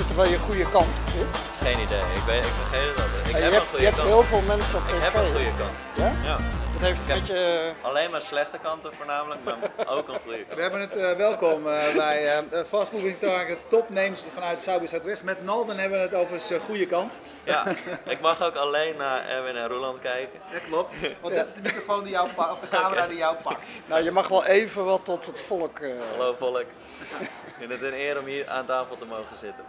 mensen terwijl je een goede kant hebt? Geen idee. Ik, weet, ik vergeet het altijd. Ik Ja, je heb hebt, een je goede hebt kant. heel veel mensen op Ik tv. heb een goede kant. Ja? Ja. Dat heeft een beetje... eh, Alleen maar slechte kanten voornamelijk, maar ook een goede kant. We hebben het eh, welkom eh, bij eh, Fast Moving Targets topnames vanuit by Southwest. Met Nalden hebben we het over zijn goede kant. Ja, ik mag ook alleen naar Erwin en Roland kijken. Ja, klopt. Want dit is de microfoon die jou pakt, of de camera die jou pakt. Nou, je mag wel even wat tot het volk... eh, Hallo volk. Ik vind het een eer om hier aan tafel te mogen zitten.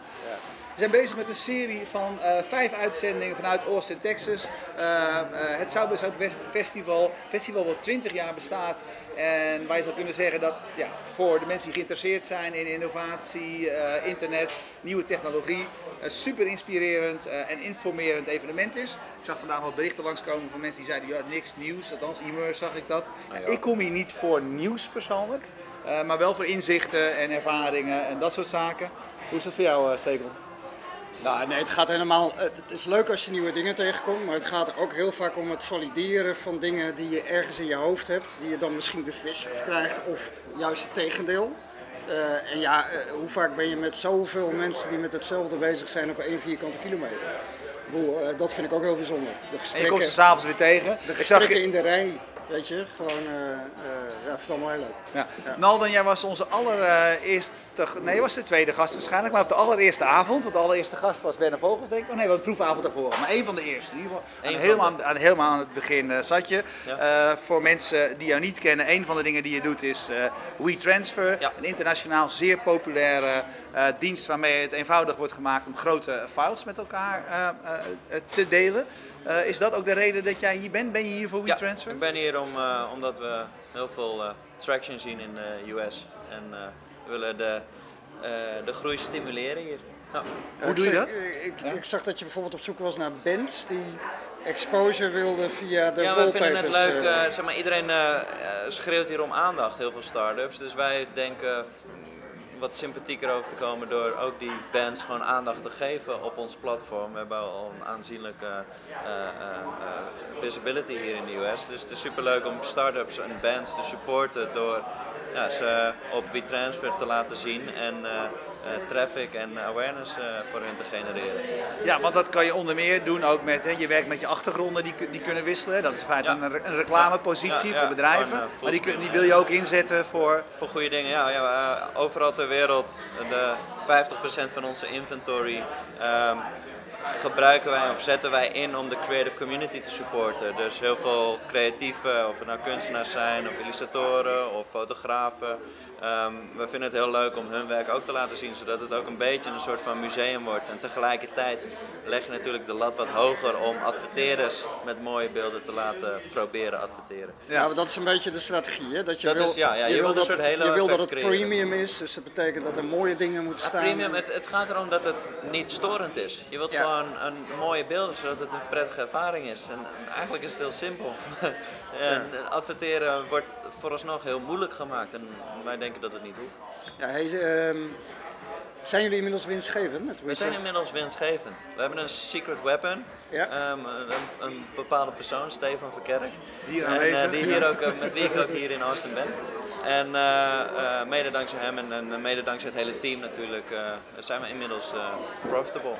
We zijn bezig met een serie van eh, vijf uitzendingen vanuit Austin, Texas. Eh, eh, het South by Southwest Festival. Festival wat 20 jaar bestaat. En wij zou kunnen zeggen dat ja, voor de mensen die geïnteresseerd zijn in innovatie, internet, nieuwe technologie, een super inspirerend en informerend evenement is. Ik zag vandaag wat berichten langskomen van mensen die zeiden, ja, niks nieuws. Althans, e zag ik dat. ja. Ik kom hier niet voor nieuws persoonlijk, maar wel voor inzichten en ervaringen en dat soort zaken. Hoe is dat voor jou, Stekel? Nou, nee, het gaat helemaal. Het is leuk als je nieuwe dingen tegenkomt, maar het gaat er ook heel vaak om het valideren van dingen die je ergens in je hoofd hebt, die je dan misschien bevestigd krijgt, of juist het tegendeel. Eh, en ja, eh, hoe vaak ben je met zoveel mensen die met hetzelfde bezig zijn op één vierkante kilometer? Eh, dat vind ik ook heel bijzonder. De En je gesprekken, komt ze s'avonds weer tegen. de Ik zag gesprekken je, in de rij, weet je, gewoon, eh eh ja, vooral heel leuk. ja. Nalden, jij was onze allereerste, nee, je was de tweede gast waarschijnlijk, maar op de allereerste avond. Want de allereerste gast was Werner Vogels, denk ik. Oh nee, we hadden een proefavond daarvoor. Maar één van de eerste. In ieder geval, aan, helemaal, aan, helemaal aan het begin eh, zat je. Ja. Eh, voor mensen die jou niet kennen, een van de dingen die je doet is eh WeTransfer. Ja. Een internationaal zeer populaire eh, dienst waarmee het eenvoudig wordt gemaakt om grote files met elkaar eh, eh, te delen. Eh, is dat ook de reden dat jij hier bent? Ben je hier voor Ja, WeTransfer? ik ben hier om, eh, omdat we heel veel eh, traction zien in de US. En eh, we willen de, eh, de groei stimuleren hier. Nou, Hoe doe je dat? Ik, ik, ik zag dat je bijvoorbeeld op zoek was naar bands die exposure wilden via de ja, we vinden het leuk. zeg maar, iedereen schreeuwt hier om aandacht, heel veel start-ups. Dus wij denken wat sympathieker over te komen door ook die bands gewoon aandacht te geven op ons platform. We hebben al een aanzienlijke eh, eh, eh, visibility hier in de US. Dus het is superleuk om start-ups en bands te supporten door ja, ze op WeTransfer te laten zien en traffic en awareness eh, voor hen te genereren. Ja, want dat kan je onder meer doen ook met, hè, je werkt met je achtergronden die, die kunnen wisselen. Dat is in feite Ja. een, re- een reclamepositie Ja, ja, voor bedrijven. gewoon, eh, maar die, kun- die wil je ook inzetten voor... Voor goede dingen, ja. ja eh, overal ter wereld, de 50% van onze inventory ehm, gebruiken wij of zetten wij in om de creative community te supporten. Dus heel veel creatieven, of het nou kunstenaars zijn, of illustratoren, of fotografen. Ehm, we vinden het heel leuk om hun werk ook te laten zien, zodat het ook een beetje een soort van museum wordt. En tegelijkertijd leg je natuurlijk de lat wat hoger om adverteerders met mooie beelden te laten proberen adverteren. Ja, maar dat is een beetje de strategie, hè? Dat je Dat wil, is- ja, ja, je wil dat het, hele je wil dat het effect creëren. premium is, dus dat betekent dat er mooie dingen moeten Ja, staan. premium, het, het gaat erom dat het niet storend is. Je wilt Ja. gewoon een mooie beelden zodat het een prettige ervaring is. En eigenlijk is het heel simpel. en adverteren wordt vooralsnog heel moeilijk gemaakt en wij denken dat het niet hoeft. Ja, hey, ehm, zijn jullie inmiddels winstgevend? Met We zijn inmiddels winstgevend. We hebben een secret weapon. Ja. Ehm, een, een bepaalde persoon, Stefan Verkerk. Hier En, aanwezig. eh, die hier ook, eh, met wie ik ook hier in Austin ben. En eh, eh, mede dankzij hem en, en mede dankzij het hele team natuurlijk eh, zijn we inmiddels eh, profitable.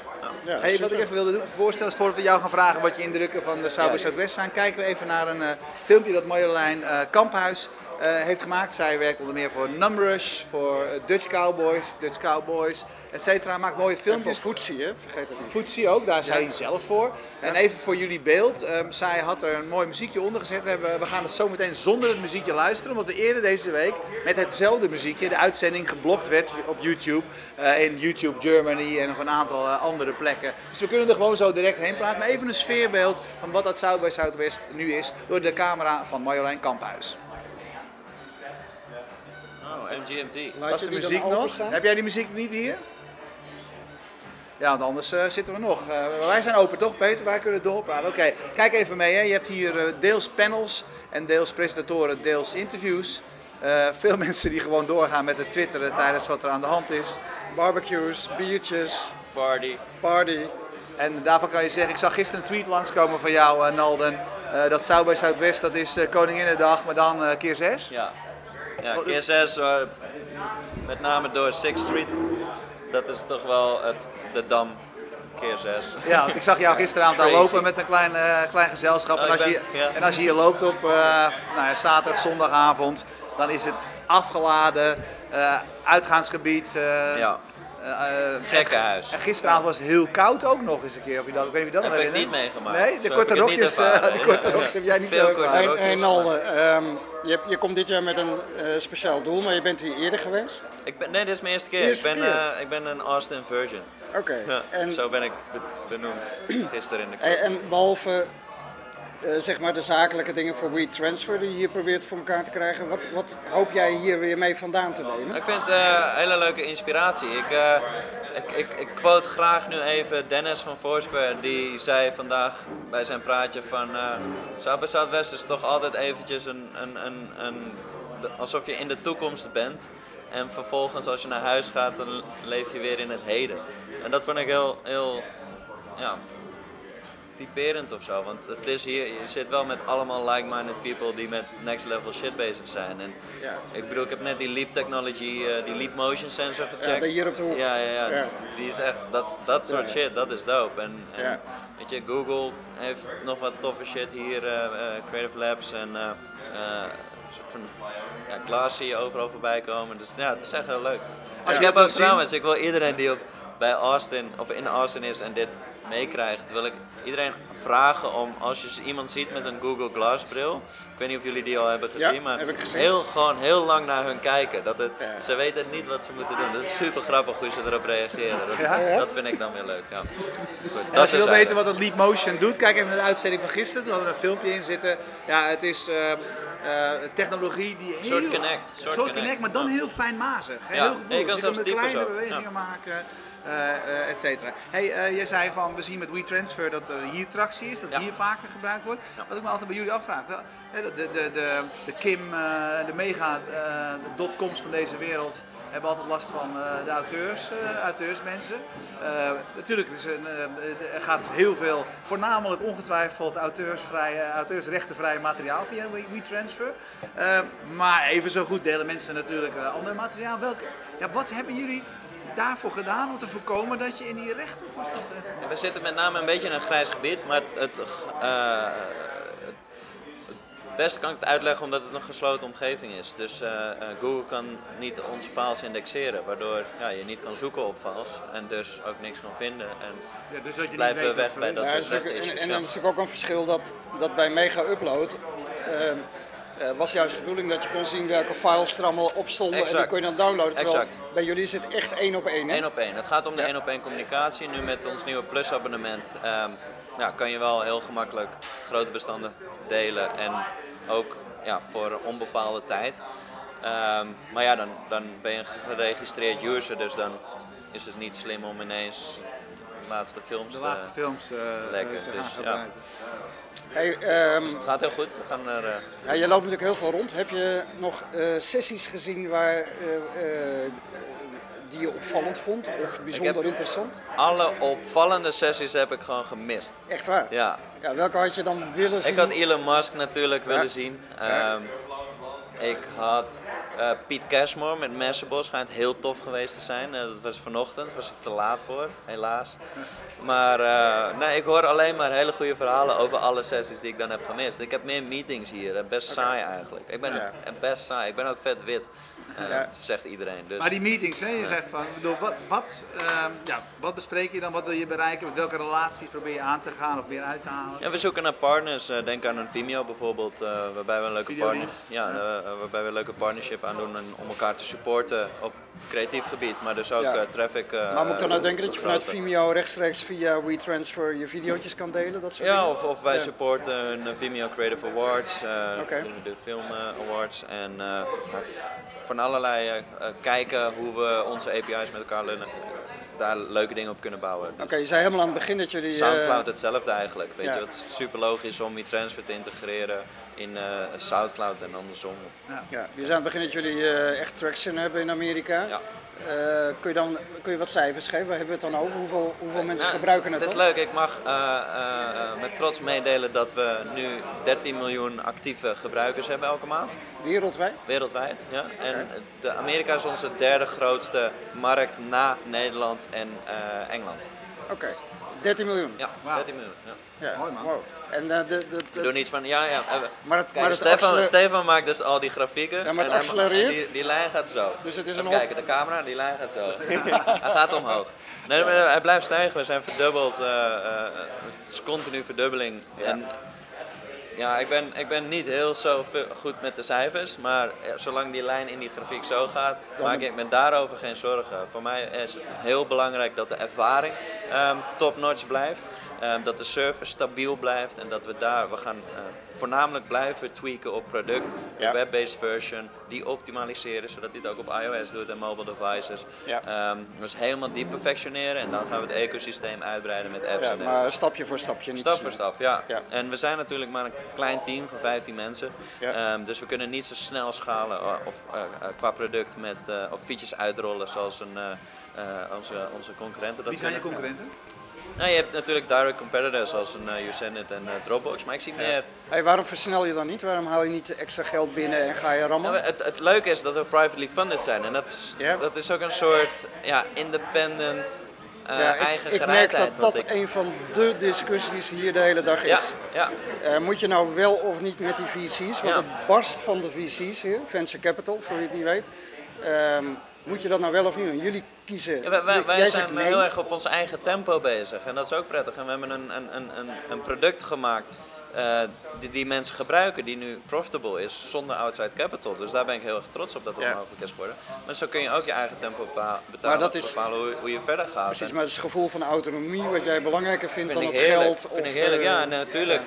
Ja. Ja, Hey, wat ik even wilde doen, voorstellen is voordat we jou gaan vragen wat je indrukken van de South by. Southwest zijn, kijken we even naar een eh, filmpje dat Marjolein eh, Kamphuis eh, heeft gemaakt. Zij werkt onder meer voor Numrush, voor eh, Dutch Cowboys, Dutch Cowboys, et cetera. Maakt mooie En voor filmpjes. Footsie, hè? Vergeet dat niet. Footsie ook, daar is hij zelf voor. En even voor jullie beeld, ehm, zij had er een mooi muziekje onder gezet. We, hebben, we gaan het zo meteen zonder het muziekje luisteren, omdat we eerder deze week met hetzelfde muziekje de uitzending geblokt werd op YouTube. eh, in YouTube Germany en nog een aantal eh, andere plekken. Dus we kunnen er gewoon zo direct heen praten. Maar even een sfeerbeeld van wat dat South by Southwest nu is door de camera van Marjolein Kamphuis. MGMT. Laat Dat is je de die dan muziek nog. openstaan? Heb jij die muziek niet hier? Ja, want anders eh, zitten we nog. Eh, wij zijn open toch, Peter? Wij kunnen doorpraten. Oké, kijk even mee. Hè. Je hebt hier eh, deels panels en deels presentatoren, deels interviews. Eh, veel mensen die gewoon doorgaan met het twitteren tijdens wat er aan de hand is. Barbecues, biertjes, Party. party. En daarvan kan je zeggen, ik zag gisteren een tweet langskomen van jou, eh, Nalden. eh, dat South by Southwest, dat is eh, Koninginnedag, maar dan eh, keer zes. Ja. Ja, keer 6, met name door Sixth Street. dat is toch wel het, de dam keer zes. Ja, want ik zag jou gisteravond daar lopen met een klein, eh, klein gezelschap. Oh, en, als je, ja. en als je hier loopt op eh, nou ja, zaterdag, zondagavond, dan is het afgeladen, eh, uitgaansgebied. eh, Ja, gekkenhuis. En gisteravond was het heel koud ook nog eens een keer. Of je dat, ik weet niet of je dat Heb ik niet meegemaakt. Nee, de korte rokjes, eh, de korte Ja. rokjes heb jij niet Veel zo ervaren. Hey, Nalde, ehm, je, je komt dit jaar met een eh, speciaal doel, maar je bent hier eerder geweest. Ik ben, nee, dit is mijn eerste keer. Eerste ik, ben, keer? eh, ik ben een Austin Virgin. Oké. Ja, En, Zo ben ik be- benoemd gisteren in de club. en behalve eh, zeg maar de zakelijke dingen voor WeTransfer die je hier probeert voor elkaar te krijgen, wat, wat hoop jij hier weer mee vandaan te nemen? Ik vind het een hele leuke inspiratie. Ik, eh, ik, ik, ik quote graag nu even Dennis van Foursquare. Die zei vandaag bij zijn praatje van... Zuid bij Zuidwest is toch altijd eventjes een, een, een, een, alsof je in de toekomst bent. En vervolgens als je naar huis gaat, dan leef je weer in het heden. En dat vond ik heel, heel ja, typerend of zo. Want het is hier, je zit wel met allemaal like-minded people die met next level shit bezig zijn. En Ja. ik bedoel, ik heb net die Leap Technology, eh, die Leap Motion sensor gecheckt. die hier op de hoek. Ja, ja, ja. Ja. Die is echt, dat, dat soort shit, dat is dope. En, en weet je, Google heeft nog wat toffe shit hier, eh, eh, Creative Labs en van ja, Glass zie je overal voorbij komen. Dus ja, het is echt heel leuk. Als je heb dat ook trouwens, ik wil iedereen die op, bij Austin of in Austin is en dit meekrijgt, wil ik iedereen vragen om als je iemand ziet met een Google Glass bril, ik weet niet of jullie die al hebben Ja, gezien, maar heb ik gezien. heel gewoon heel lang naar hun kijken. Dat het, Ja. Ze weten niet wat ze moeten doen. Dat is super grappig hoe ze erop reageren. Dat, Ja? dat vind ik dan weer leuk. Ja. Goed, dat als je wil weten wat het Leap Motion doet, kijk even naar de uitzending van gisteren. Toen hadden we een filmpje in zitten. Ja, het is eh, eh, technologie die heel... Soort Connect, soort Connect, connect, maar dan heel fijnmazig. hè, Ja, heel je gevoelig. kan Je zelfs met typen kleine zo, bewegingen maken, eh, et cetera. Hey, eh, je zei van, we zien met WeTransfer dat er hier tractie is, dat Ja. hier vaker gebruikt wordt. Wat ik me altijd bij jullie afvraag, de, de, de, de, Kim, de mega de dotcoms van deze wereld hebben altijd last van de auteurs, auteursmensen. Natuurlijk, het is een, er gaat heel veel, voornamelijk ongetwijfeld auteursvrij, auteursrechtenvrij materiaal via We- WeTransfer. Eh, maar even zo goed delen mensen natuurlijk ander materiaal. Welke, ja, wat hebben jullie daarvoor gedaan om te voorkomen dat je in die rechten toestand terecht We zitten met name een beetje in een grijs gebied, maar het, het, eh, het beste kan ik het uitleggen omdat het een gesloten omgeving is. Dus eh, eh, Google kan niet onze files indexeren, waardoor ja, je niet kan zoeken op files en dus ook niks kan vinden. En Ja, dus dat je Blijven niet weet weg bij dat Ja, soort is en, dan is natuurlijk ook een verschil dat, dat bij Mega Eh, was juist de bedoeling dat je kon zien welke files er allemaal op stonden en die kon je dan downloaden. Terwijl Exact. bij jullie is het echt één op één. hè? Eén op één. Het gaat om de Ja. één op één communicatie. Nu met ons nieuwe Plus abonnement ehm, ja, kan je wel heel gemakkelijk grote bestanden delen en ook ja, voor een onbepaalde tijd. Ehm, maar ja, dan, dan ben je een geregistreerd user, dus dan is het niet slim om ineens de laatste films De te... laatste films eh, Lekker, te gaan dus, ja. Hey, ehm, Het gaat heel goed. We gaan er... eh, ja, je loopt natuurlijk heel veel rond. Heb je nog eh, sessies gezien waar, eh, die je opvallend vond of bijzonder interessant? alle opvallende sessies heb ik gewoon gemist. Echt waar? Ja, Ja, welke had je dan willen zien? Ik had Elon Musk natuurlijk willen zien. Ja. Ik had eh Piet Cashmore met Massable, schijnt heel tof geweest te zijn. Eh, dat was vanochtend, was er te laat voor, helaas. Maar eh, nee, ik hoor alleen maar hele goede verhalen over alle sessies die ik dan heb gemist. Ik heb meer meetings hier, best saai eigenlijk. Ik ben Ja. best saai, ik ben ook vet wit, eh, Ja. zegt iedereen. Dus. Maar die meetings, hè, je zegt van, bedoel, wat, wat, ehm, ja, wat bespreek je dan, wat wil je bereiken, met welke relaties probeer je aan te gaan of weer uit te halen? Ja, we zoeken naar partners. Eh, Denk aan een Vimeo bijvoorbeeld, eh, waarbij we een leuke, partner, ja, waarbij we een leuke partnership aan doen en om elkaar te supporten op creatief gebied, maar dus ook Ja. eh, traffic. eh, maar moet ik dan nou denken dat je vanuit. Vimeo rechtstreeks via WeTransfer je video's kan delen? Dat soort Ja, of, of wij supporten hun eh, Vimeo Creative Awards, Oké. de, Film Awards en van allerlei kijken hoe we onze API's met elkaar lullen, daar leuke dingen op kunnen bouwen. Dus Oké, je zei helemaal aan het begin dat jullie... Soundcloud hetzelfde eigenlijk. Weet ja. je, het is super logisch om WeTransfer te integreren. In eh, SoundCloud en andersom. Ja, je zei aan het begin dat jullie eh, echt traction hebben in Amerika. Ja. Eh, kun, je dan, kun je wat cijfers geven? Waar hebben we het dan over? Hoeveel, hoeveel mensen Ja, gebruiken het Het is leuk, ik mag met trots meedelen dat we nu 13 miljoen actieve gebruikers hebben elke maand. Wereldwijd? Wereldwijd, ja. En de Amerika is onze derde grootste markt na Nederland en Engeland. Oké, 13 miljoen. Ja, Wauw. 13 miljoen. Ja. Ja. Mooi, man. Wow. En eh, de, de, doen iets van, ja, ja. maar het, Kijk, maar Stefan, Stefan maakt dus al die grafieken. Ja, maar het en hij- accelereert. en Die, die lijn gaat zo. Dus het is Even een op- kijken, de camera, die lijn gaat zo. hij gaat omhoog. Nee, maar hij blijft stijgen. We zijn verdubbeld. eh, eh, het is continu verdubbeling. En ja, ik ben, ik ben niet heel zo goed met de cijfers, maar ja, zolang die lijn in die grafiek zo gaat, maak ik me daarover geen zorgen. Voor mij is het heel belangrijk dat de ervaring ehm, top-notch blijft, ehm, dat de server stabiel blijft en dat we daar, we gaan eh, voornamelijk blijven tweaken op product, Ja. de web-based version, die optimaliseren zodat dit ook op iOS doet en mobile devices. Ja. Ehm, dus helemaal die perfectioneren en dan gaan we het ecosysteem uitbreiden met apps ja, en dergelijke. maar stapje voor stapje. Niet Stap snel. voor stap, ja. Ja. En we zijn natuurlijk maar een klein team van 15 mensen. Dus we kunnen niet zo snel schalen eh, of, eh, eh, qua product met, eh, of features uitrollen zoals een, eh, eh, onze, onze concurrenten. Dat Wie zijn je concurrenten? Nou, je hebt natuurlijk direct competitors zoals een uh, Usenet en eh, Dropbox. Maar ik zie meer... Hey, waarom versnel je dan niet? Waarom haal je niet extra geld binnen en ga je rammen? Nou, het, het leuke is dat we privately funded zijn. En dat is, Ja. dat is ook een soort ja, independent eh, ja, eigen ik, ik merk dat dat ik- een van de discussies hier de hele dag ja, is. ja, Eh, moet je nou wel of niet met die VC's? Want Ja. het barst van de VC's hier, Venture Capital, voor wie het niet weet. Ehm, moet je dat nou wel of niet doen? Jullie kiezen. Ja, wij wij, zijn nee. heel erg op ons eigen tempo bezig en dat is ook prettig. En we hebben een, een, een, een product gemaakt eh, die, die mensen gebruiken, die nu profitable is zonder outside capital. Dus daar ben ik heel erg trots op dat dat Ja. mogelijk is geworden. Maar zo kun je ook je eigen tempo bepa- Maar betalen, dat is- bepalen hoe, hoe je verder gaat. Precies, En maar het is het gevoel van autonomie wat jij belangrijker vindt vind dan het heerlijk. geld. Vind of, ik heerlijk, eh, ja. En natuurlijk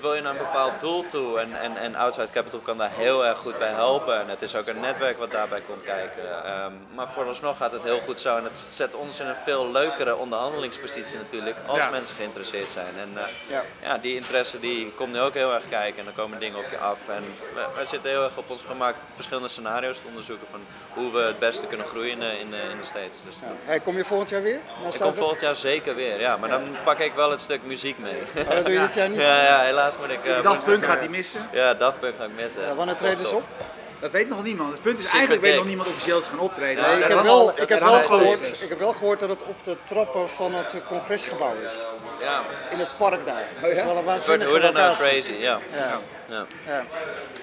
wil je naar een bepaald doel toe en, en, en outside capital kan daar heel erg goed bij helpen. En het is ook een netwerk wat daarbij komt kijken. Ehm, maar vooralsnog gaat het heel goed zo en het zet ons in een veel leukere onderhandelingspositie natuurlijk als Ja. mensen geïnteresseerd zijn. En eh, Ja. ja, die interesse die komt nu ook heel erg kijken en dan komen dingen op je af. En we, we zitten heel erg op ons gemak verschillende scenario's te onderzoeken van hoe we het beste kunnen groeien in de, in de, in de States. Dus dat- Hey, kom je volgend jaar weer? ik kom volgend jaar zeker weer, ja, maar dan pak ik wel het stuk muziek mee. Oh, dat doe je dit jaar niet? Ja, ja, helaas moet ik. eh, Daft Punk eh, gaat hij missen. Ja, Daft Punk ga ik missen. Ja, wanneer treden ze op? Dat weet nog niemand. Het punt is Secret eigenlijk weet nog niemand officieel ze gaan optreden. Ik, heb wel, al- ik, heb dat wel was al gehoord, ik heb wel gehoord dat het op de trappen van het congresgebouw is. Ja, In het park daar. Dat is wel een waanzinnige hoe dan ook locatie. crazy, ja. Ja. Ja, Ja.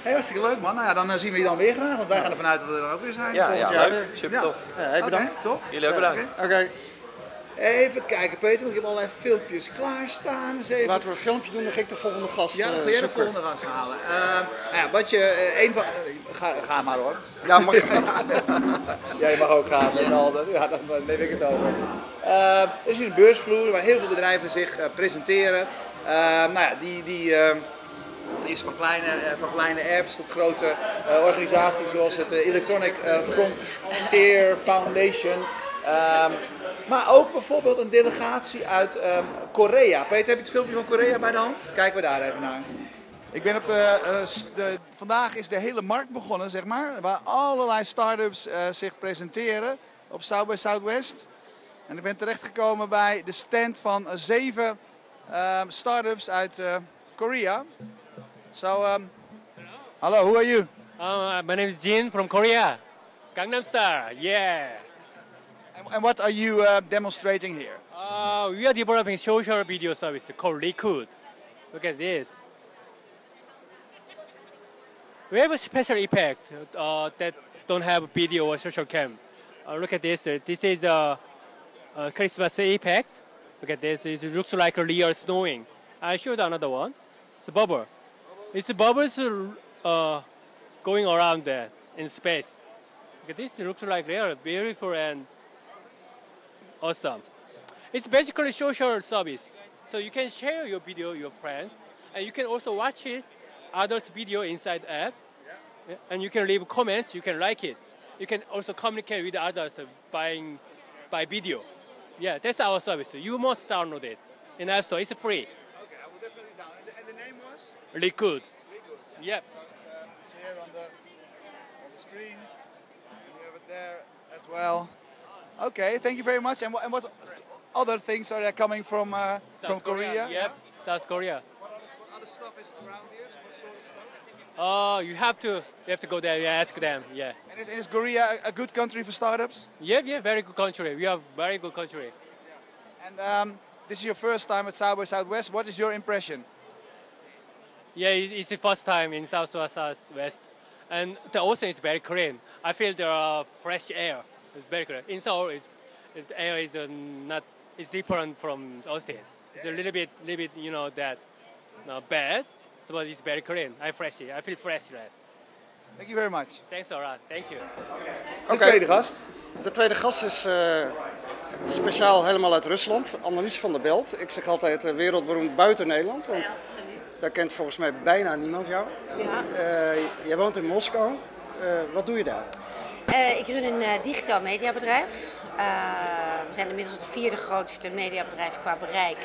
Hey, hartstikke leuk man. Nou ja, dan eh, zien we je dan weer graag, want wij gaan ervan uit dat we er dan ook weer zijn. ja, Volgend ja jaar leuk. Super Ja. tof. Ja, hey, bedankt. Tof. Jullie ook bedankt. Oké. Oké, Even kijken Peter, want ik heb allerlei filmpjes klaarstaan. Even. laten we een filmpje doen, dan ga ik de volgende gast Ja, dan eh, ga jij de volgende gast halen. Ehm, nou ja, wat je, eh, een van, eh, ga, ga maar hoor. Ja, mag Jij mag ook gaan, Ronaldo. Ja, dan eh, neem ik het over. Er is hier een beursvloer waar heel veel bedrijven zich eh, presenteren. Ehm, nou ja, die, die ehm, is van kleine, eh, van kleine apps tot grote eh, organisaties zoals het eh, Electronic eh, Frontier Foundation. Ehm, maar ook bijvoorbeeld een delegatie uit ehm, Korea. Peter, heb je het filmpje van Korea bij de hand? Kijken we daar even naar. Ik ben op de, eh, s- de, vandaag is de hele markt begonnen, zeg maar, waar allerlei start-ups eh, zich presenteren op South by Southwest. En ik ben terechtgekomen bij de stand van eh, zeven ehm, start-ups uit eh, Korea. So, um, hello, who are you? Uh, my name is Jin from Korea. Gangnam Style, yeah. And, and what are you uh, demonstrating here? Uh, we are developing social video service called Liquid. Look at this. We have a special effect uh, that don't have video or social cam. Uh, look at this. This is a, a Christmas effect. Look at this. It looks like a real snowing. I showed another one. It's a bubble. It's bubbles uh, going around there in space. Look at this. It looks like real, beautiful and awesome. It's basically social service. So you can share your video with your friends, and you can also watch it, others' video inside app, and you can leave comments. You can like it. You can also communicate with others by by video. Yeah, that's our service. You must download it in App Store. It's free. Okay, I will definitely down. And the, name was? Liquid. Yep. So it's, uh, it's here on the on the screen, and you have it there as well. Okay, thank you very much. And what, and what other things are there coming from uh, from South Korea? Yep. South Korea. What other, what other stuff is around here? What sort of stuff? Oh, you have to you have to go there. You ask them. Yeah. And is, is Korea a, good country for startups? Yeah, yeah. Very good country. We have very good country. And um, this is your first time at South by Southwest. What is your impression? Yeah, it's, it's the first time in South Southwest, and the ocean is very clean. I feel there are fresh air. It's very clean. In Seoul, is the air is uh, not. It's different from Austin. It's a little bit, little bit, you know, that uh, bad. So it's very clean. I fresh. I feel fresh. Right. Thank you very much. Thanks a lot. Thank you. De tweede gast. De tweede gast is eh, speciaal helemaal uit Rusland, Annelies van der Belt. Ik zeg altijd eh, wereldberoemd buiten Nederland, want daar kent volgens mij bijna niemand jou. Ja. Eh, jij woont in Moskou. Eh, wat doe je daar? Eh, ik run een eh, digitaal mediabedrijf. Eh, we zijn inmiddels het vierde grootste mediabedrijf qua bereik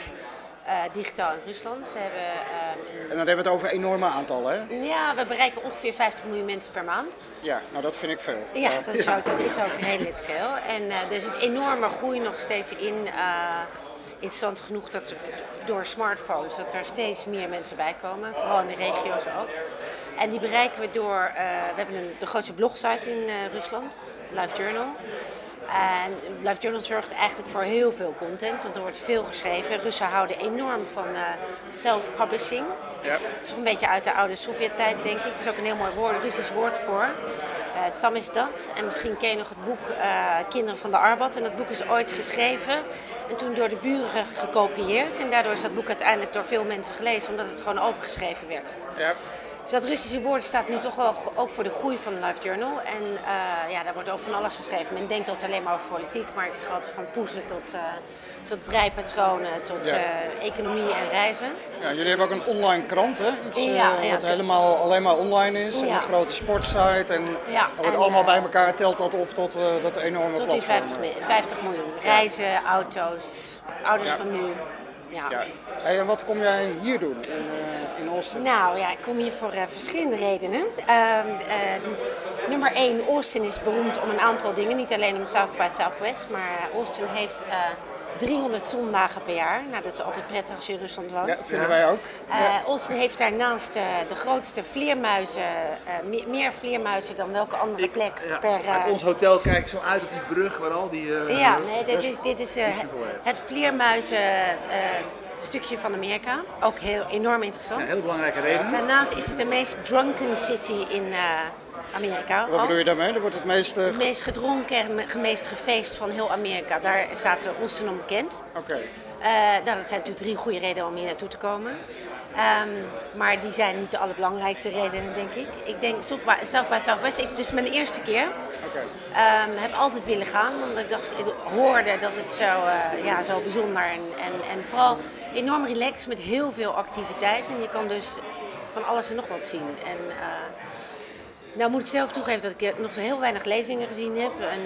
digitaal in Rusland. We, hebben, ehm, En dan hebben we het over enorme aantallen, hè? een- ja, we bereiken ongeveer 50 miljoen mensen per maand. Ja, nou dat vind ik veel. Ja, Eh, dat is ook, dat is ook redelijk veel. En eh er zit enorme groei nog steeds in. eh interessant genoeg dat door smartphones dat er steeds meer mensen bij komen. Vooral in de regio's ook. En die bereiken we door, eh, we hebben een, de grootste blogsite in eh, Rusland, Live Journal. En Live Journal zorgt eigenlijk voor heel veel content, want er wordt veel geschreven. Russen houden enorm van eh, self-publishing. Ja. Het is een beetje uit de oude Sovjet-tijd, denk ik. Het is ook een heel mooi woord, Russisch woord voor. Eh Sam is dat. En misschien ken je nog het boek eh, Kinderen van de Arbat. En dat boek is ooit geschreven en toen door de buren gekopieerd. En daardoor is dat boek uiteindelijk door veel mensen gelezen, omdat het gewoon overgeschreven werd. Ja. Dus dat Russische woord staat nu toch wel ook voor de groei van Live Journal. En eh, ja, daar wordt over van alles geschreven. Men denkt dat alleen maar over politiek, maar het gaat van poezen tot, eh, tot breipatronen, tot Ja. eh, economie en reizen. Ja, jullie hebben ook een online krant, hè? Iets Ja, ja. wat helemaal alleen maar online is. En een grote sportsite. En wordt allemaal bij elkaar telt dat op tot dat enorme Tot die platform. 50, mi- 50 miljoen. Reizen, auto's, ouders van nu. Ja. En wat kom jij hier doen Austin? Nou ja, ik kom hier voor eh, verschillende redenen. Ehm, eh, nummer 1, Austin is beroemd om een aantal dingen. Niet alleen om South by Southwest, maar Austin heeft eh, 300 zondagen per jaar. Nou, dat is altijd prettig als je in Rusland woont. Ja, vinden wij ook. Eh, Austin heeft daarnaast de grootste vleermuizen, me- meer vleermuizen dan welke andere plek Ja, per... uit ons hotel kijk ik zo uit op die brug waar al die... Ja, nee, dit is, dit is het vleermuizen stukje van Amerika. Ook heel enorm interessant. Een hele belangrijke reden. Daarnaast is het de meest drunken city in eh, Amerika. Wat bedoel je daarmee? Er wordt het meeste... Het meest gedronken en het meest gefeest van heel Amerika. Daar staat de om bekend. Oké. Eh, nou, dat zijn natuurlijk drie goede redenen om hier naartoe te komen. Ehm, maar die zijn niet de allerbelangrijkste redenen, denk ik. Ik denk South by, South by Southwest, ik, dus mijn eerste keer. Oké. Ehm, heb altijd willen gaan, omdat ik dacht, ik hoorde dat het zo, eh, ja, zo bijzonder en, en, en vooral enorm relaxed met heel veel activiteit. En je kan dus van alles en nog wat zien. En, eh, nou moet ik zelf toegeven dat ik eh, nog heel weinig lezingen gezien heb. En,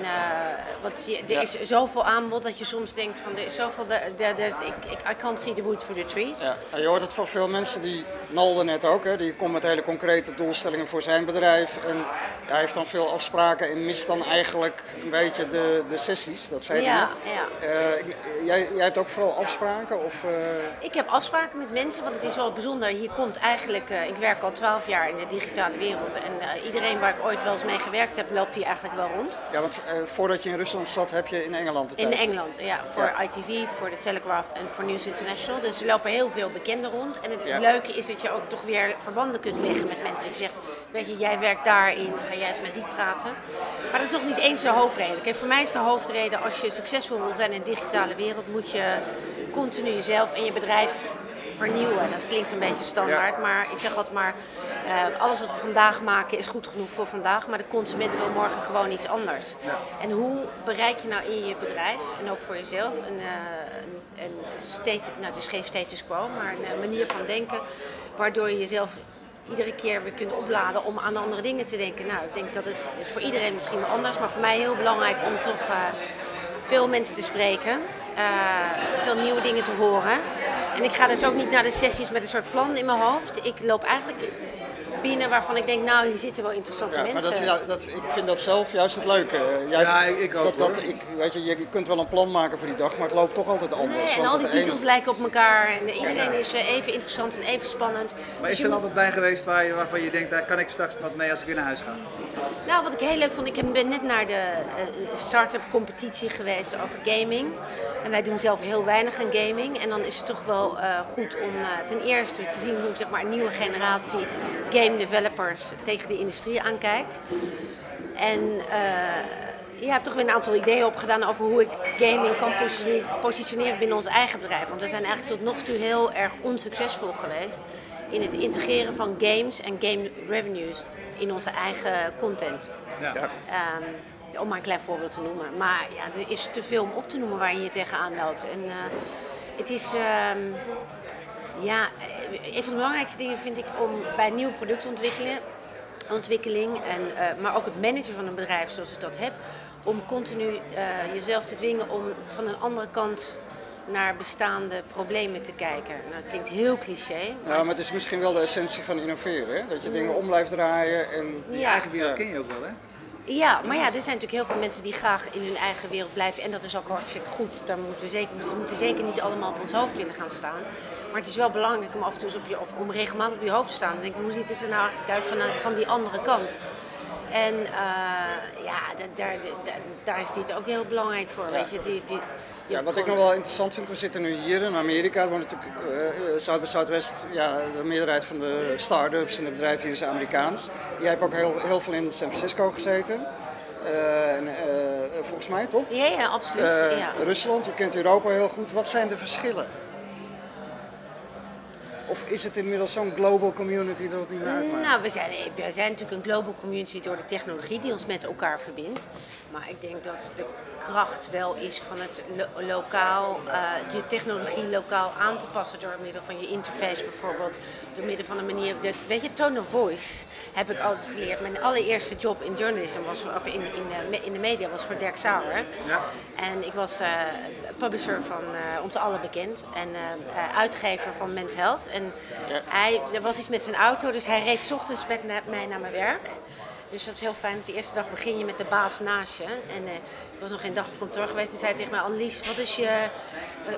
want je, er Ja. is zoveel aanbod dat je soms denkt van er is zoveel, ik, ik, I can't see the wood for the trees. Ja, en je hoort het van veel mensen, die Nalde net ook, hè, die komt met hele concrete doelstellingen voor zijn bedrijf. En hij heeft dan veel afspraken en mist dan eigenlijk een beetje de, de sessies, dat zei hij Ja, net. ja. Eh, jij, jij hebt ook vooral afspraken? Of, Ik heb afspraken met mensen, want het is wel bijzonder. Hier komt eigenlijk, ik werk al twaalf jaar in de digitale wereld. En eh, iedereen waar ik ooit wel eens mee gewerkt heb, loopt hier eigenlijk wel rond. ja, want eh, voordat je in Rusland zat, heb je in Engeland de In. Engeland, ja. Voor Ja. ITV, voor de Telegraph en voor News International. Dus er lopen heel veel bekenden rond. En het Ja. leuke is dat je ook toch weer verbanden kunt leggen met mensen. Dat je zegt, weet je, jij werkt daarin, ga jij eens met die praten. Maar dat is nog niet eens de hoofdreden. Kijk, voor mij is de hoofdreden, als je succesvol wil zijn in de digitale wereld, moet je continu jezelf en je bedrijf vernieuwen. Dat klinkt een beetje standaard, maar ik zeg altijd maar, eh, alles wat we vandaag maken is goed genoeg voor vandaag, maar de consument wil morgen gewoon iets anders. En hoe bereik je nou in je bedrijf en ook voor jezelf een, een, een state, nou het is geen status quo, maar een eh, manier van denken waardoor je jezelf iedere keer weer kunt opladen om aan andere dingen te denken. Nou, ik denk dat het is voor iedereen misschien wel anders, maar voor mij heel belangrijk om toch veel mensen te spreken, eh, veel nieuwe dingen te horen. En ik ga dus ook niet naar de sessies met een soort plan in mijn hoofd. Ik loop eigenlijk binnen waarvan ik denk, nou, hier zitten wel interessante Ja, maar mensen. dat is, ja, dat, ik vind dat zelf juist het leuke. Eh, Jij, Ja, ik- ook, dat, dat, ik, weet je, je kunt wel een plan maken voor die dag, maar het loopt toch altijd anders. Nee, en al die ene- titels lijken op elkaar en iedereen is eh, even interessant en even spannend. Maar Dus is er altijd bij geweest waar je, waarvan je denkt, daar kan ik straks wat mee als ik weer naar huis ga? Nou, wat ik heel leuk vond, ik ben net naar de eh, start-up competitie geweest over gaming. En wij doen zelf heel weinig aan gaming. En dan is het toch wel eh, goed om eh, ten eerste te zien hoe zeg maar, een nieuwe generatie game developers tegen de industrie aankijkt. En eh, je hebt toch weer een aantal ideeën opgedaan over hoe ik gaming kan positioneren binnen ons eigen bedrijf. Want we zijn eigenlijk tot nog toe heel erg onsuccesvol geweest in het integreren van games en game revenues in onze eigen content. Ja. Ehm, om maar een klein voorbeeld te noemen. Maar ja, er is te veel om op te noemen waar je hier tegenaan loopt. En eh, het is, ehm, ja, eh, een van de belangrijkste dingen vind ik om bij nieuwe productontwikkeling, ontwikkeling en, eh, maar ook het managen van een bedrijf zoals ik dat heb, om continu jezelf te dwingen om van een andere kant naar bestaande problemen te kijken. Nou, het klinkt heel cliché. Ja, maar het is misschien wel de essentie van innoveren, hè? dat je dingen om blijft draaien. En, Je Ja. eigen wereld ken je ook wel, hè? Ja, maar ja, er zijn natuurlijk heel veel mensen die graag in hun eigen wereld blijven. En dat is ook hartstikke goed. Daar moeten we, zeker, we moeten zeker niet allemaal op ons hoofd willen gaan staan. Maar het is wel belangrijk om af en toe eens op je, of om regelmatig op je hoofd te staan. En denken, hoe ziet het er nou eigenlijk uit van, van die andere kant? En eh, ja, da- daar, daar, daar is dit ook heel belangrijk voor. Weet je, die, die, die- Ja, wat ik nog wel interessant vind, we zitten nu hier in Amerika. Er wordt natuurlijk eh, Zuid bij Zuidwest, ja, de meerderheid van de start-ups en de bedrijven hier is Amerikaans. Jij hebt ook heel, heel veel in San Francisco gezeten. Eh, en, eh, volgens mij toch? ja, ja, absoluut. Eh, ja. Rusland, je kent Europa heel goed. Wat zijn de verschillen? Of is het inmiddels zo'n global community dat het niet meer uitmaakt? Nou, we zijn, we zijn natuurlijk een global community door de technologie die ons met elkaar verbindt. Maar ik denk dat de kracht wel is van het lo- lokaal, eh, je technologie lokaal aan te passen door middel van je interface bijvoorbeeld. Door middel van een manier, de, weet je, tone of voice heb ik altijd geleerd. Mijn allereerste job in journalism was, of in, in, de, in de media was voor Dirk Sauer. Ja. En ik was eh, publisher van eh, ons allen bekend en eh, eh, uitgever van Men's Health. En hij, er was iets met zijn auto, dus hij reed 's ochtends met na- mij naar mijn werk. Dus dat is heel fijn. De eerste dag begin je met de baas naast je. En eh, ik was nog geen dag op kantoor geweest. Toen zei hij tegen mij, Annelies, wat is je,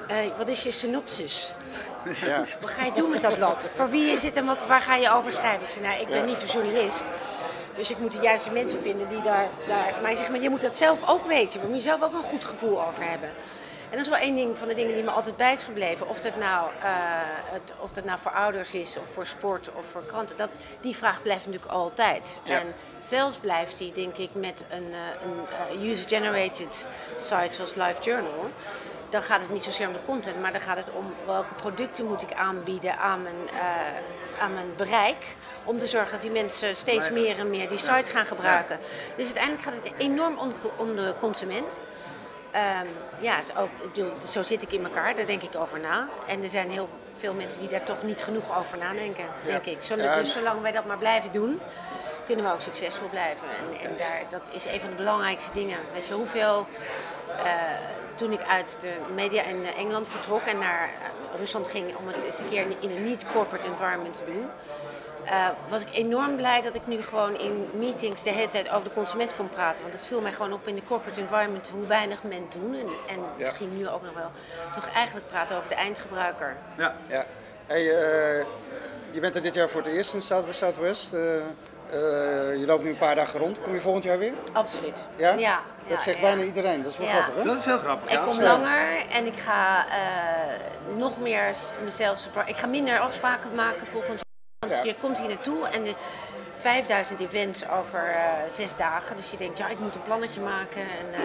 eh, eh, wat is je synopsis? Ja. Wat ga je doen met dat blad? Voor wie is het en wat, waar ga je over schrijven? Ik zei, nou, ik ben niet een journalist. Dus ik moet de juiste mensen vinden die daar... daar... Maar hij zegt, maar je moet dat zelf ook weten. Daar moet je zelf ook een goed gevoel over hebben. En dat is wel één ding van de dingen die me altijd bij is gebleven. Of dat nou, eh, het, of dat nou voor ouders is, of voor sport, of voor kranten. Dat, die vraag blijft natuurlijk altijd. Ja. En zelfs blijft die, denk ik, met een, eh, een eh, user-generated site zoals Live Journal dan gaat het niet zozeer om de content, maar dan gaat het om welke producten moet ik aanbieden aan mijn, aan mijn bereik. Om te zorgen dat die mensen steeds meer en meer die site gaan gebruiken. Dus uiteindelijk gaat het enorm om de consument. Ehm, ja, ook, bedoel, zo zit ik in elkaar, daar denk ik over na. En er zijn heel veel mensen die daar toch niet genoeg over nadenken, denk ik. Zolang, Ja. Dus zolang wij dat maar blijven doen, kunnen we ook succesvol blijven. En, en daar, dat is een van de belangrijkste dingen. Weet je, hoeveel... eh, toen ik uit de media in eh, Engeland vertrok en naar eh, Rusland ging om het eens een keer in een niet-corporate environment te doen, eh, was ik enorm blij dat ik nu gewoon in meetings de hele tijd over de consument kon praten. Want het viel mij gewoon op in de corporate environment hoe weinig men doen. En, en misschien nu ook nog wel. Toch eigenlijk praten over de eindgebruiker. Ja. Ja. Hey, eh, je bent er dit jaar voor het eerst in South by Southwest. Eh, eh, je loopt nu een paar dagen rond. Kom je volgend jaar weer? Absoluut. Ja? ja Dat ja, zegt ja. bijna iedereen. Dat is wel Ja. grappig, hè? Dat is heel grappig. Ik kom langer en ik ga eh, nog meer mezelf. Ik ga minder afspraken maken volgend jaar. Je komt hier naartoe en de 5000 events over eh, zes dagen. Dus je denkt, ja, ik moet een plannetje maken. En eh,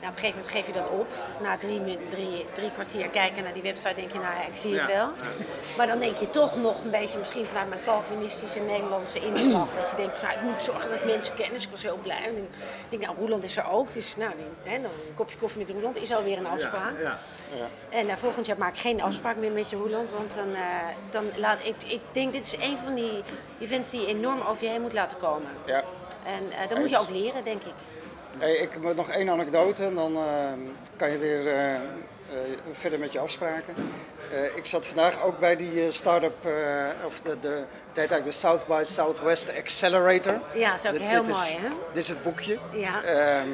nou, op een gegeven moment geef je dat op. Na drie, drie, drie kwartier kijken naar die website denk je, nou ja, ik zie het Ja. wel. Maar dan denk je toch nog een beetje, misschien vanuit mijn Calvinistische Nederlandse inslag. dat je denkt, nou, ik moet zorgen dat ik mensen ken. Dus ik was heel blij. En ik denk, nou, Roeland is er ook. Dus nou, die- hè, dan een kopje koffie met Roeland is alweer een afspraak. Ja, ja. En eh, volgend jaar maak ik geen afspraak meer met je Roeland. Want dan, dan laat ik, ik denk, dit is een van die events die enorm over je heen moet laten komen. Ja. En eh dat moet je ook leren, denk ik. Hey, ik heb nog één anekdote en dan eh, kan je weer eh, verder met je afspraken. Ik zat vandaag ook bij die start-up, of de, de, het heet eigenlijk de South by Southwest Accelerator. Ja, dat is ook Dit- heel dit mooi, is, hè? Dit is het boekje. Ja. Ehm,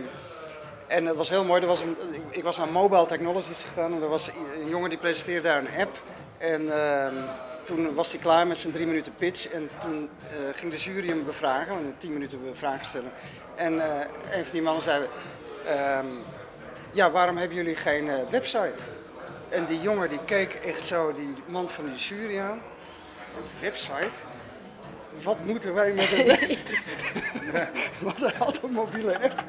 en het was heel mooi. Er was een, ik- was naar Mobile Technologies gegaan en er was een jongen die presenteerde daar een app. En ehm, toen was hij klaar met zijn drie minuten pitch en toen eh, ging de jury hem bevragen, tien minuten vragen stellen. En eh, een van die mannen zei, ehm, ja waarom hebben jullie geen eh, website? En die jongen die keek echt zo die man van die jury aan. Een website? Wat moeten wij met een Want hij had een mobiele app,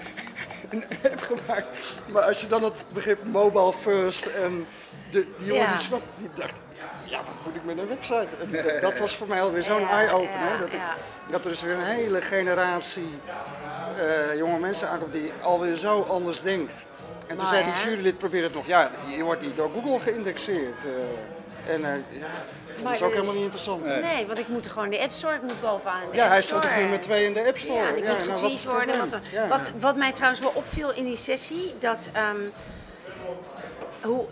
een app gemaakt. Maar als je dan het begrip mobile first en de, die jongen Ja. die snapt, die dacht, ja wat moet ik met een website? En dat, was voor mij alweer zo'n Ja, eye-opener. ja, dat, ik, dat er dus weer een hele generatie eh, jonge mensen aankomt die alweer zo anders denkt. En toen Mooi, zei die jurylid, probeer het nog, ja, je wordt niet door Google geïndexeerd. eh. en eh, ja, dat is ook helemaal niet interessant. Nee, want ik moet er gewoon de App Store, ik moet bovenaan de Ja, App hij stond op nummer 2 in de App Store. Ja, en ik Ja, moet nou, worden. Wat, wat, wat mij trouwens wel opviel in die sessie, dat ehm, hoe,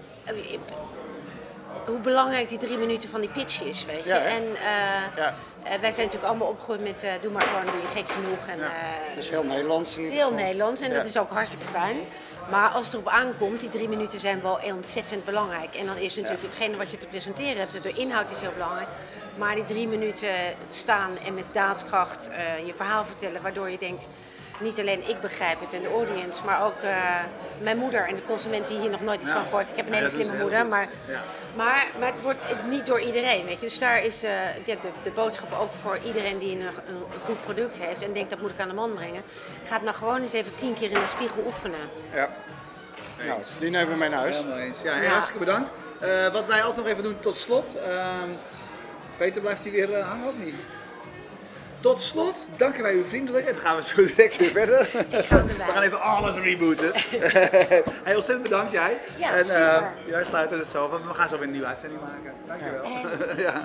hoe belangrijk die drie minuten van die pitch is, weet je. Ja, en eh, Ja. eh, wij zijn natuurlijk allemaal opgegroeid met eh, doe maar gewoon, doe je gek genoeg. En, eh, Dat is heel Nederlands. ieder Heel. Nederlands en Ja. dat is ook hartstikke fijn. Maar als het erop aankomt, die drie minuten zijn wel ontzettend belangrijk. En dan is natuurlijk hetgene wat je te presenteren hebt, de inhoud is heel belangrijk. Maar die drie minuten staan en met daadkracht je verhaal vertellen, waardoor je denkt, niet alleen ik begrijp het en de audience, maar ook eh, mijn moeder en de consument die hier nog nooit iets van gehoord. Ik heb een hele slimme moeder, maar, Ja. maar, maar het wordt niet door iedereen. Weet je. Dus daar is eh, ja, de, de boodschap ook voor iedereen die een, een, goed product heeft en denkt dat moet ik aan de man brengen. Ga het nou gewoon eens even tien keer in de spiegel oefenen. Ja. Nou, die nemen we mee naar huis. Helemaal eens. Ja, heel Ja. hartstikke bedankt. Eh, wat wij altijd nog even doen tot slot. Ehm, Peter, blijft hij weer hangen of niet? Tot slot danken wij u vriendelijk. En dan gaan we zo direct weer verder. Ik ga erbij. We gaan even alles rebooten. hey, ontzettend bedankt jij. Ja, en eh, super. wij sluiten het zo. want We gaan zo weer een nieuwe uitzending maken. Dankjewel. ja.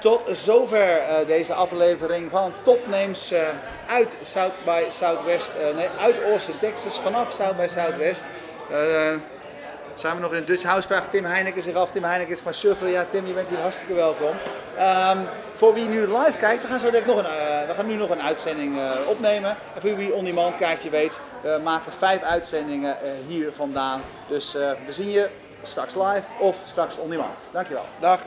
Tot zover eh, deze aflevering van Topnames eh, uit South by Southwest. eh, nee, uit Austin, Texas, vanaf South by Southwest. Zijn we nog in Dutch House? Vraagt Tim Heineken zich af. Tim Heineken is van Shuffle. Ja, Tim, je bent hier hartstikke welkom. Ehm, voor wie nu live kijkt, we gaan, zo direct nog een, eh, we gaan nu nog een uitzending eh, opnemen. En voor wie on demand kijkt, je weet, we maken vijf uitzendingen eh, hier vandaan. Dus we zien je straks live of straks on demand. Dankjewel. Dag.